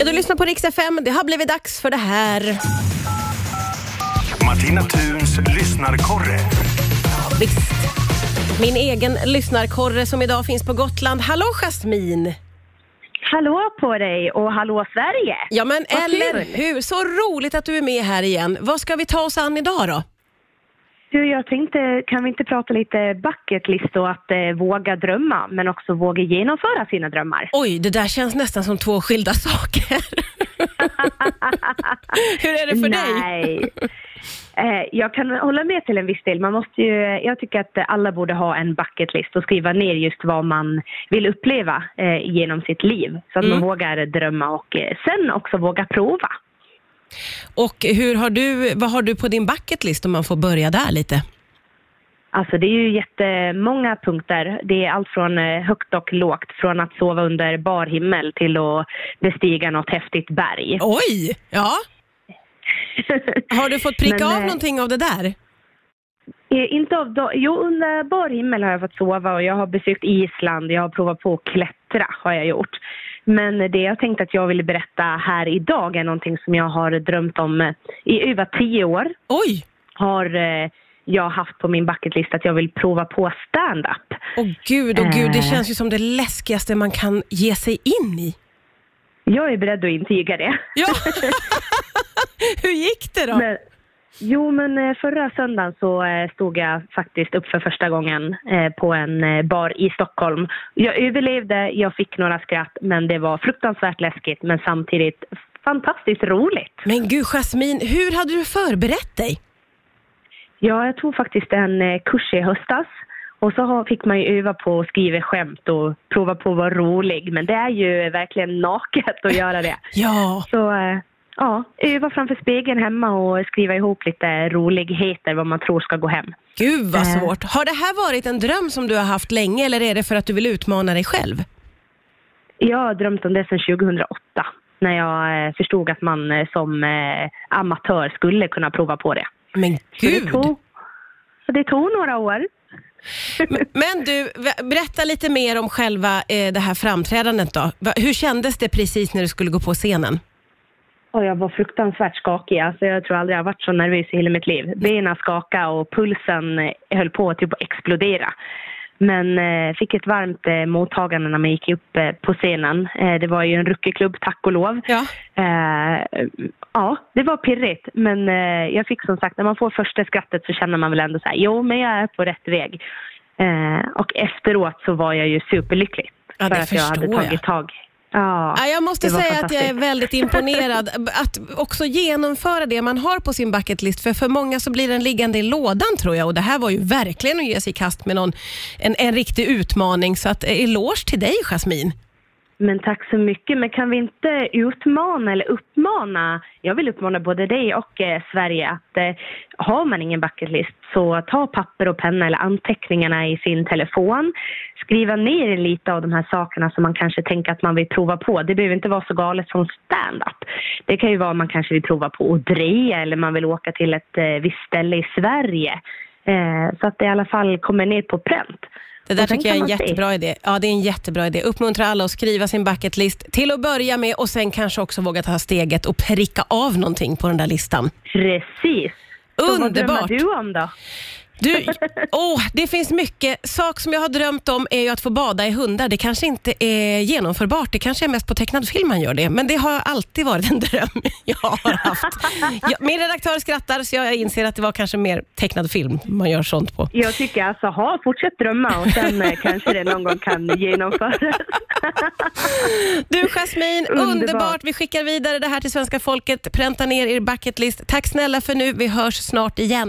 Ja, Du lyssnar på Rix FM. Det har blivit dags för det här. Martina Thuns lyssnarkorre. Visst. Min egen lyssnarkorre som idag finns på Gotland. Hallå Jasmin! Hallå på dig och hallå Sverige! Ja men Vad eller kul. hur! Så roligt att du är med här igen. Vad ska vi ta oss an idag då? Du, jag tänkte, kan vi inte prata lite bucket list och att eh, våga drömma, men också våga genomföra sina drömmar? Oj, det där känns nästan som två skilda saker. hur är det för dig? Nej. Eh, jag kan hålla med till en viss del. Man måste ju, jag tycker att alla borde ha en bucket list och skriva ner just vad man vill uppleva eh, genom sitt liv. Så att Mm. man vågar drömma och eh, sen också våga prova. Och hur har du, vad har du på din bucket list om man får börja där lite? Alltså det är ju jättemånga punkter. Det är allt från eh, högt och lågt, från att sova under bar himmel till att bestiga något häftigt berg. Oj! Ja. Har du fått pricka Men, av eh, någonting av det där? Eh, Inte av jo, under bar himmel har jag fått sova och jag har besökt Island, jag har provat på att klättra har jag gjort. Men det jag tänkte att jag ville berätta här idag är någonting som jag har drömt om eh, i över tio år. Oj! Har eh, jag haft på min bucketlist att jag vill prova på stand-up. Åh gud, åh gud, det Eh. känns ju som det läskigaste man kan ge sig in i. Jag är beredd att intyga det. Ja. Hur gick det då? Men, jo, men eh, förra söndagen så eh, stod jag faktiskt upp för första gången eh, på en bar i Stockholm. Jag överlevde, jag fick några skratt, men det var fruktansvärt läskigt, men samtidigt fantastiskt roligt. Men gud Jasmin, hur hade du förberett dig? Ja, jag tog faktiskt en kurs i höstas. Och så fick man ju öva på att skriva skämt och prova på att vara rolig. Men det är ju verkligen naket att göra det. Ja, Så ja, öva framför spegeln hemma och skriva ihop lite roligheter vad man tror ska gå hem. gud vad Eh. svårt. Har det här varit en dröm som du har haft länge eller är det för att du vill utmana dig själv? Jag har drömt om det sedan 2008 när jag eh, förstod att man eh, som amatör skulle kunna prova på det. Men Så det gud! tog, så det tog några år. Men du, berätta lite mer om själva det här framträdandet då. Hur kändes det precis när du skulle gå på scenen? Och jag var fruktansvärt skakig. Alltså jag tror aldrig jag varit så nervös i hela mitt liv. Benen skakade och pulsen eh, höll på att typ explodera. Men eh, fick ett varmt eh, mottagande när man gick upp eh, på scenen. Eh, det var ju en rookieklubb, tack och lov. Ja. Eh, ja, det var pirrigt. Men jag fick som sagt, när man får första skrattet så känner man väl ändå så här, jo men jag är på rätt väg. Och efteråt så var jag ju superlycklig. Ja, för att jag hade jag. tagit tag. Ja, Ja, jag måste säga att jag är väldigt imponerad. Att också genomföra det man har på sin bucket list. För för många så blir den liggande i lådan tror jag. Och det här var ju verkligen att ge sig i kast med någon, en, en riktig utmaning. Så att eh, eloge till dig Jasmin. Men tack så mycket. Men kan vi inte utmana eller uppmana, jag vill uppmana både dig och eh, Sverige att eh, har man ingen bucketlist så ta papper och penna eller anteckningarna i sin telefon. Skriva ner lite av de här sakerna som man kanske tänker att man vill prova på. Det behöver inte vara så galet som stand-up. Det kan ju vara man kanske vill prova på att dreja eller man vill åka till ett eh, visst ställe i Sverige. Eh, så att det i alla fall kommer ner på pränt. Det där tycker jag är en man se. jättebra idé. Ja, det är en jättebra idé. Uppmuntra alla att skriva sin bucket list till att börja med och sen kanske också våga ta steget och pricka av någonting på den där listan. Precis. Så vad drömmer Underbart. du om då? Du, åh, det finns mycket. Sak som jag har drömt om är ju att få bada i hundar. Det kanske inte är genomförbart. Det kanske är mest på tecknad film man gör det. Men det har alltid varit en dröm jag har haft. Jag, min redaktör skrattar så jag inser att det var kanske mer tecknad film man gör sånt på. Jag tycker alltså, ha, fortsätt drömma och sen eh, kanske det någon gång kan genomföras. Du Jasmin, underbart. Underbart. Vi skickar vidare det här till svenska folket. Pränta ner er bucket list. Tack snälla för nu. Vi hörs snart igen.